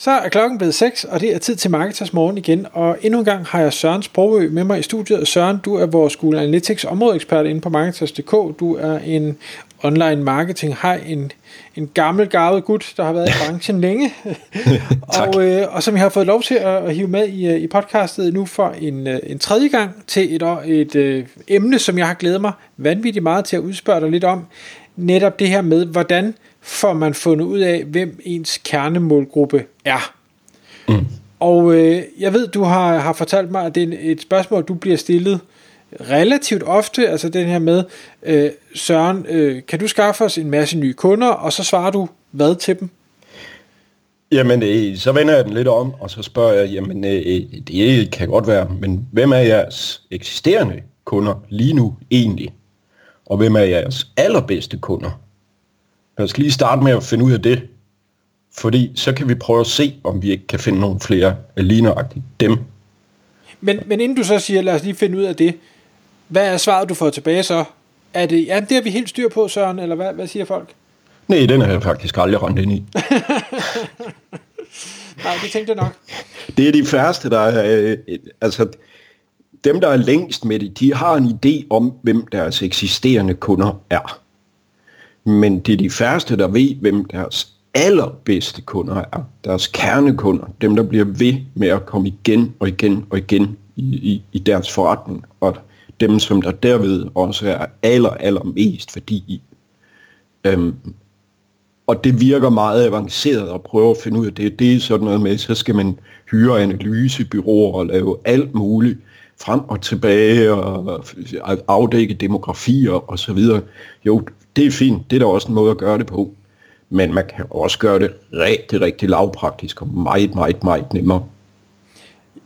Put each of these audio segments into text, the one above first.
Så er klokken blevet 6, og det er tid til Marketers Morgen igen. Og endnu en gang har jeg Søren Sprogø med mig i studiet. Søren, du er vores Google Analytics områdeekspert inde på Marketers.dk. Du er en online marketing har en, en gammel, gavet gut, der har været i branchen længe. og, øh, og som jeg har fået lov til at, at hive med i, øh, i podcastet nu for en, øh, en tredje gang til et, et øh, emne, som jeg har glædet mig vanvittigt meget til at udspørge dig lidt om. Netop det her med, hvordan får man fundet ud af, hvem ens kernemålgruppe er. Mm. Og øh, jeg ved, du har, har fortalt mig, at det er et spørgsmål, du bliver stillet relativt ofte, altså den her med, øh, Søren, øh, kan du skaffe os en masse nye kunder, og så svarer du hvad til dem? Jamen, øh, så vender jeg den lidt om, og så spørger jeg, jamen, øh, det kan godt være, men hvem er jeres eksisterende kunder lige nu egentlig? Og hvem er jeres allerbedste kunder? Jeg skal lige starte med at finde ud af det, fordi så kan vi prøve at se, om vi ikke kan finde nogle flere lige nøjagtigt dem. Men, men inden du så siger, lad os lige finde ud af det, hvad er svaret, du får tilbage så? Er det, ja, det har vi helt styr på, Søren, eller hvad, hvad siger folk? Nej, den har jeg faktisk aldrig rendt ind i. Nej, det tænkte jeg nok. Det er de færreste, der er... Øh, altså, dem, der er længst med det, de har en idé om, hvem deres eksisterende kunder er. Men det er de færreste, der ved, hvem deres allerbedste kunder er. Deres kernekunder. Dem, der bliver ved med at komme igen og igen og igen i, i, i deres forretning. Og dem, som der derved også er aller, allermest værdi i. Øhm, og det virker meget avanceret at prøve at finde ud af det. Det er sådan noget med, så skal man hyre analysebyråer og lave alt muligt frem og tilbage og afdække demografier og så videre. Jo, det er fint. Det er da også en måde at gøre det på. Men man kan også gøre det rigtig, rigtig lavpraktisk og meget, meget, meget nemmere.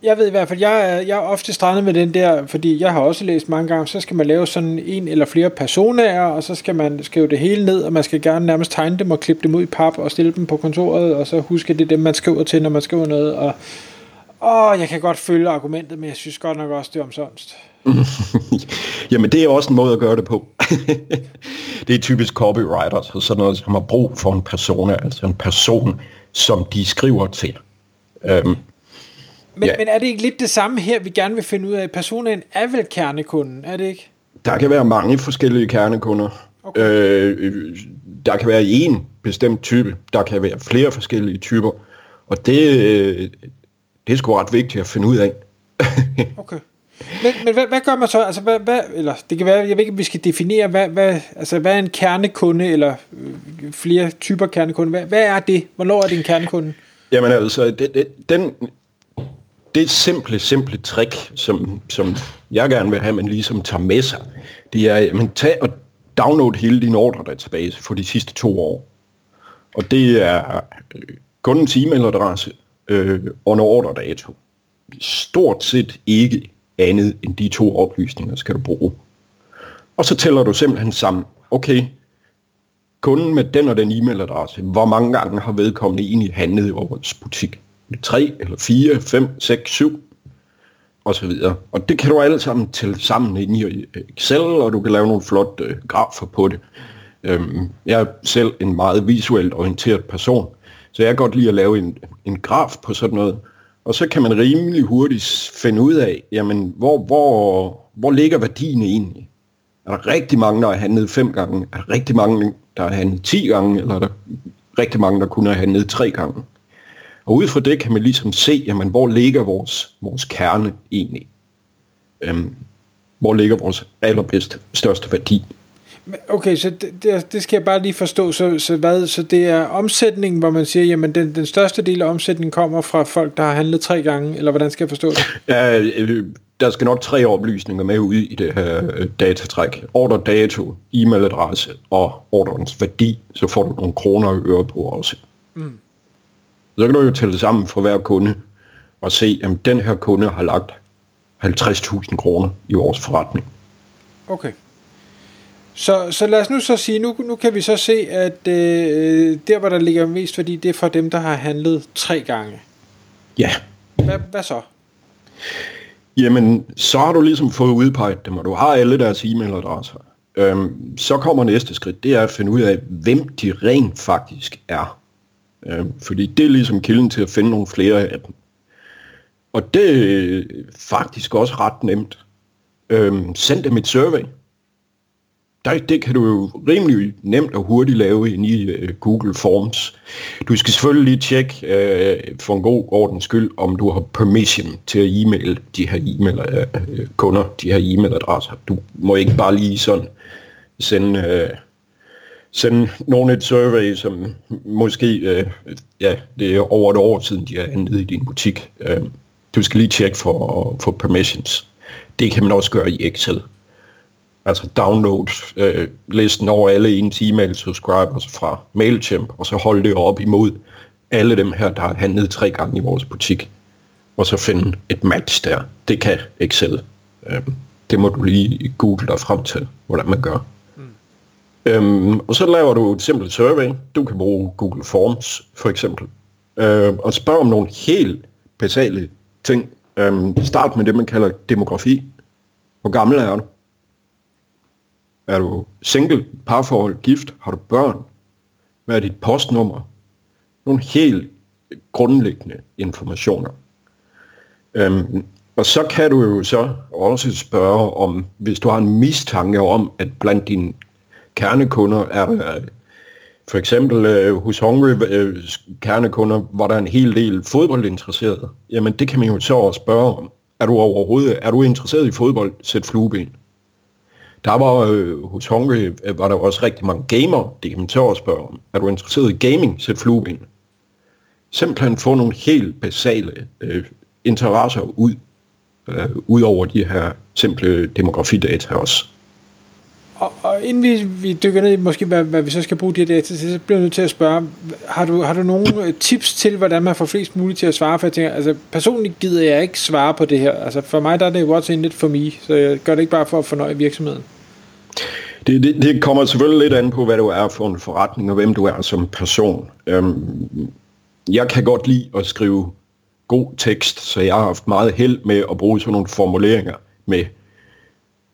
Jeg ved i hvert fald, jeg jeg er ofte strandet med den der, fordi jeg har også læst mange gange, så skal man lave sådan en eller flere personaer, og så skal man skrive det hele ned, og man skal gerne nærmest tegne dem og klippe dem ud i pap og stille dem på kontoret, og så huske, det er dem, man skriver til, når man skriver noget. Og, åh, jeg kan godt følge argumentet, men jeg synes godt nok også, det er omsonst. Jamen, det er også en måde at gøre det på. det er typisk copywriters og sådan noget, som har brug for en person, altså en person, som de skriver til. Um, men, ja. men er det ikke lidt det samme her, vi gerne vil finde ud af? Personen er vel kernekunden, er det ikke? Der kan være mange forskellige kernekunder. Okay. Øh, der kan være en bestemt type. Der kan være flere forskellige typer. Og det, øh, det er sgu ret vigtigt at finde ud af. okay. Men, men hvad, hvad gør man så? Altså, hvad, hvad, eller det kan være, jeg ved ikke, om vi skal definere, hvad, hvad, altså, hvad er en kernekunde, eller øh, flere typer kernekunde? Hvad, hvad er det? Hvornår er det en kernekunde? Jamen altså, det, det, den, det simple, simple trick, som, som jeg gerne vil have, man ligesom tager med sig, det er, at man tager og download hele din ordre-database for de sidste to år. Og det er øh, kundens e-mailadresse øh, og ordredato. Stort set ikke andet end de to oplysninger skal du bruge. Og så tæller du simpelthen sammen, okay, kunden med den og den e-mailadresse, hvor mange gange har vedkommende egentlig handlet i vores butik? 3 eller 4, 5, 6, 7 og så videre. Og det kan du alle sammen tælle sammen ind i øh, Excel, og du kan lave nogle flotte øh, grafer på det. Øhm, jeg er selv en meget visuelt orienteret person, så jeg kan godt lide at lave en, en graf på sådan noget. Og så kan man rimelig hurtigt finde ud af, jamen, hvor, hvor, hvor ligger værdien egentlig? Er der rigtig mange, der har handlet fem gange? Er der rigtig mange, der har handlet 10 gange? Eller er der rigtig mange, der kun har handlet tre gange? Og ud fra det kan man ligesom se, jamen, hvor ligger vores, vores kerne egentlig? Øhm, hvor ligger vores allerbedste, største værdi? Okay, så det, det, skal jeg bare lige forstå. Så, så, hvad, så det er omsætningen, hvor man siger, jamen den, den største del af omsætningen kommer fra folk, der har handlet tre gange, eller hvordan skal jeg forstå det? Ja, øh, der skal nok tre oplysninger med ud i det her øh, datatræk. Order dato, e-mailadresse og orderens værdi, så får du nogle kroner og øre på også. Mm. Så kan du jo tælle sammen for hver kunde og se, at den her kunde har lagt 50.000 kroner i vores forretning. Okay. Så, så lad os nu så sige, nu, nu kan vi så se, at øh, der, hvor der ligger mest værdi, det er for dem, der har handlet tre gange. Ja. Hvad, hvad så? Jamen, så har du ligesom fået udpeget dem, og du har alle deres e-mailadresser. Øhm, så kommer næste skridt, det er at finde ud af, hvem de rent faktisk er. Øhm, fordi det er ligesom kilden til at finde nogle flere af dem. Og det er faktisk også ret nemt. Øhm, send dem et survey. Der, det kan du jo rimelig nemt og hurtigt lave ind i uh, Google Forms. Du skal selvfølgelig lige tjekke uh, for en god ordens skyld, om du har permission til at e-mail de her e-mail uh, kunder, de her e-mailadresser. Du må ikke bare lige sådan sende, uh, sende nogen et survey, som måske, uh, ja, det er over et år siden, de er andet i din butik. Uh, du skal lige tjekke for, for permissions. Det kan man også gøre i Excel altså download øh, listen over alle ens e-mail subscribers fra MailChimp, og så holde det op imod alle dem her, der har handlet tre gange i vores butik, og så finde et match der. Det kan Excel. Øh, det må du lige google dig frem til, hvordan man gør. Mm. Øhm, og så laver du et simpelt survey. Du kan bruge Google Forms, for eksempel. Øh, og spørg om nogle helt basale ting. Øh, start med det, man kalder demografi. Hvor gammel er du? Er du single, parforhold, gift? Har du børn? Hvad er dit postnummer? Nogle helt grundlæggende informationer. Øhm, og så kan du jo så også spørge om, hvis du har en mistanke om, at blandt dine kernekunder er der for eksempel øh, hos Hungry øh, kernekunder, var der en hel del fodboldinteresserede, jamen det kan man jo så også spørge om. Er du overhovedet er du interesseret i fodbold? Sæt flueben. Der var øh, hos Hungry, øh, var der også rigtig mange gamer, det kan man så også spørge om. Er du interesseret i gaming, sæt flueben. Simpelthen få nogle helt basale øh, interesser ud, øh, ud over de her simple demografidata også. Og, og inden vi, vi dykker ned i måske, hvad, hvad vi så skal bruge de her data til, så bliver jeg nødt til at spørge, har du, har du nogle tips til, hvordan man får flest muligt til at svare? For jeg tænker, altså personligt gider jeg ikke svare på det her. Altså for mig der er det what's in it for me, så jeg gør det ikke bare for at fornøje virksomheden. Det, det, det kommer selvfølgelig lidt an på, hvad du er for en forretning, og hvem du er som person. Øhm, jeg kan godt lide at skrive god tekst, så jeg har haft meget held med at bruge sådan nogle formuleringer med,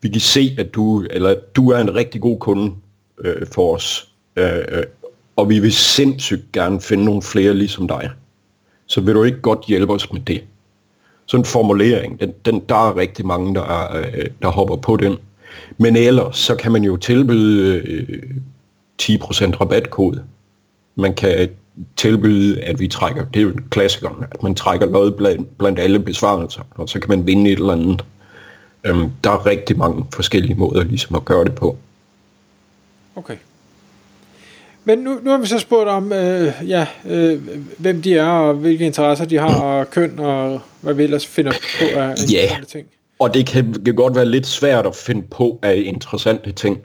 vi kan se, at du, eller du er en rigtig god kunde øh, for os, øh, øh, og vi vil sindssygt gerne finde nogle flere ligesom dig. Så vil du ikke godt hjælpe os med det? Sådan en formulering, den, den, der er rigtig mange, der, øh, der hopper på den. Men ellers, så kan man jo tilbyde øh, 10% rabatkode. Man kan tilbyde, at vi trækker, det er jo klassikeren, at man trækker noget blandt, blandt alle besvarelser, og så kan man vinde et eller andet. Øhm, der er rigtig mange forskellige måder ligesom at gøre det på. Okay. Men nu, nu har vi så spurgt om, øh, ja, øh, hvem de er, og hvilke interesser de har, og køn, og hvad vi ellers finder på af yeah. ting. Og det kan, kan godt være lidt svært at finde på af interessante ting.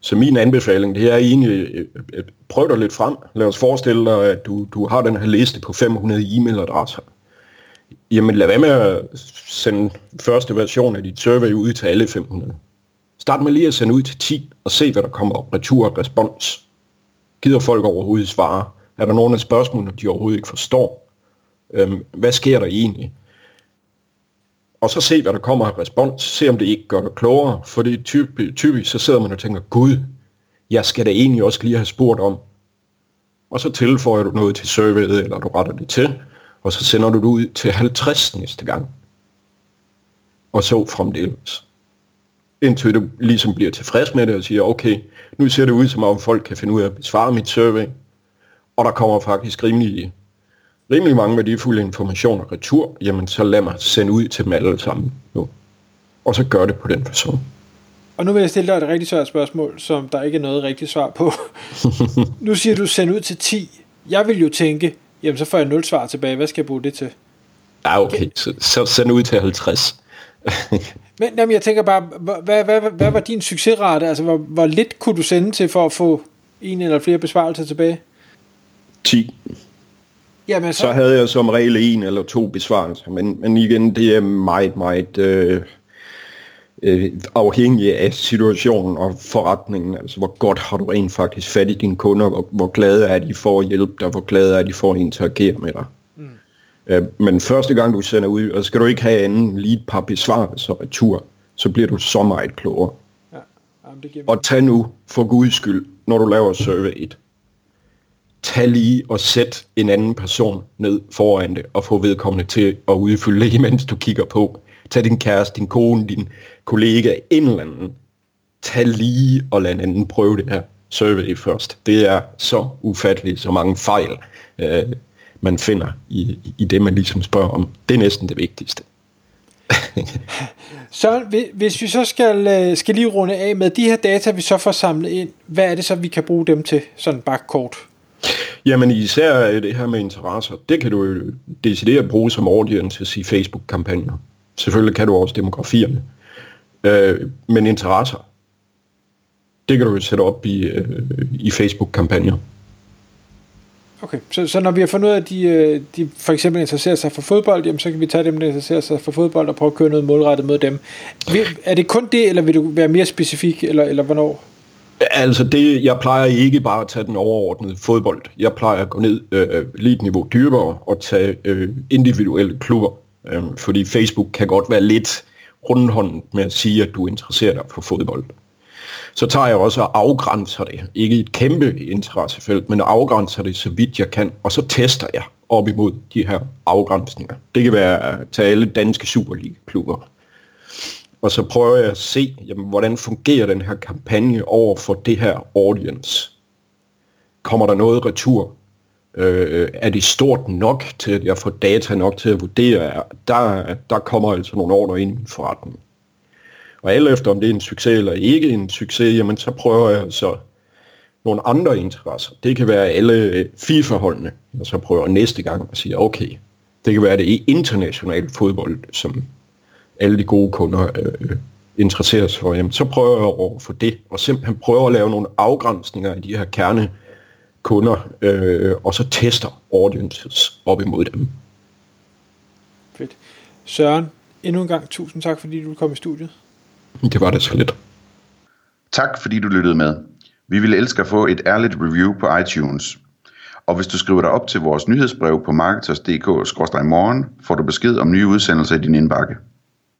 Så min anbefaling, det er egentlig, øh, øh, prøv dig lidt frem. Lad os forestille dig, at du, du har den her liste på 500 e-mailadresser. Jamen lad være med at sende første version af dit survey ud til alle 500. Start med lige at sende ud til 10 og se, hvad der kommer retur og respons. Gider folk overhovedet svare? Er der nogle af spørgsmålene, de overhovedet ikke forstår? Øhm, hvad sker der egentlig? og så se, hvad der kommer af respons, se om det ikke gør dig klogere, for det typisk, typisk, så sidder man og tænker, gud, jeg skal da egentlig også lige have spurgt om. Og så tilføjer du noget til surveyet, eller du retter det til, og så sender du det ud til 50 næste gang. Og så fremdeles. Indtil du ligesom bliver tilfreds med det og siger, okay, nu ser det ud som om folk kan finde ud af at besvare mit survey, og der kommer faktisk rimelig rimelig mange værdifulde informationer retur, jamen så lad mig sende ud til dem alle sammen nu. Og så gør det på den person. Og nu vil jeg stille dig et rigtig svært spørgsmål, som der ikke er noget rigtigt svar på. nu siger du send ud til 10. Jeg vil jo tænke, jamen så får jeg 0 svar tilbage. Hvad skal jeg bruge det til? Ja, okay. Så, så send ud til 50. Men jamen, jeg tænker bare, hvad, hvad, hvad, hvad var din succesrate? Altså, hvor, hvor lidt kunne du sende til for at få en eller flere besvarelser tilbage? 10. Jamen, så... så havde jeg som regel en eller to besvarelser, men, men igen, det er meget, meget... Øh, øh, afhængig af situationen og forretningen. Altså, hvor godt har du rent faktisk fat i dine kunder, hvor, hvor glade er de for at hjælpe dig, hvor glade er de for at interagere med dig. Mm. Øh, men første gang du sender ud, og skal du ikke have anden lige et par besvarelser retur, så bliver du så meget klogere. Ja. Jamen, det giver og tag nu, for guds skyld, når du laver survey 1, tag lige og sæt en anden person ned foran det, og få vedkommende til at udfylde det, imens du kigger på. Tag din kæreste, din kone, din kollega, en eller anden. Tag lige og lad en anden prøve det her survey først. Det er så ufatteligt, så mange fejl, øh, man finder i, i det, man ligesom spørger om. Det er næsten det vigtigste. så hvis vi så skal, øh, skal lige runde af med de her data, vi så får samlet ind, hvad er det så, vi kan bruge dem til, sådan bare kort? Jamen især det her med interesser, det kan du jo decideret bruge som audience i Facebook-kampagner. Selvfølgelig kan du også demografierne. Øh, men interesser, det kan du jo sætte op i, øh, i Facebook-kampagner. Okay, så, så når vi har fundet ud af, at de, øh, de for eksempel interesserer sig for fodbold, jamen, så kan vi tage dem, der interesserer sig for fodbold, og prøve at køre noget målrettet mod dem. Er det kun det, eller vil du være mere specifik, eller, eller hvornår? Altså det, jeg plejer ikke bare at tage den overordnede fodbold. Jeg plejer at gå ned øh, lige et niveau dybere og tage øh, individuelle klubber. Øh, fordi Facebook kan godt være lidt rundhåndet med at sige, at du interesserer dig for fodbold. Så tager jeg også og afgrænser det. Ikke et kæmpe interessefelt, men afgrænser det så vidt jeg kan. Og så tester jeg op imod de her afgrænsninger. Det kan være til alle danske Superliga-klubber og så prøver jeg at se, jamen, hvordan fungerer den her kampagne over for det her audience. Kommer der noget retur? Øh, øh, er det stort nok til, at jeg får data nok til at vurdere? Der, der kommer altså nogle ordre ind i forretning. Og alt efter om det er en succes eller ikke en succes, jamen så prøver jeg så nogle andre interesser. Det kan være alle øh, FIFA-holdene, og så prøver jeg næste gang at sige, okay, det kan være det internationale fodbold, som alle de gode kunder øh, øh interesseres sig for, jamen, så prøver jeg over for det, og simpelthen prøver at lave nogle afgrænsninger i de her kerne kunder, øh, og så tester audiences op imod dem. Fedt. Søren, endnu en gang tusind tak, fordi du kom i studiet. Det var det så lidt. Tak, fordi du lyttede med. Vi ville elske at få et ærligt review på iTunes. Og hvis du skriver dig op til vores nyhedsbrev på marketers.dk-morgen, får du besked om nye udsendelser i din indbakke.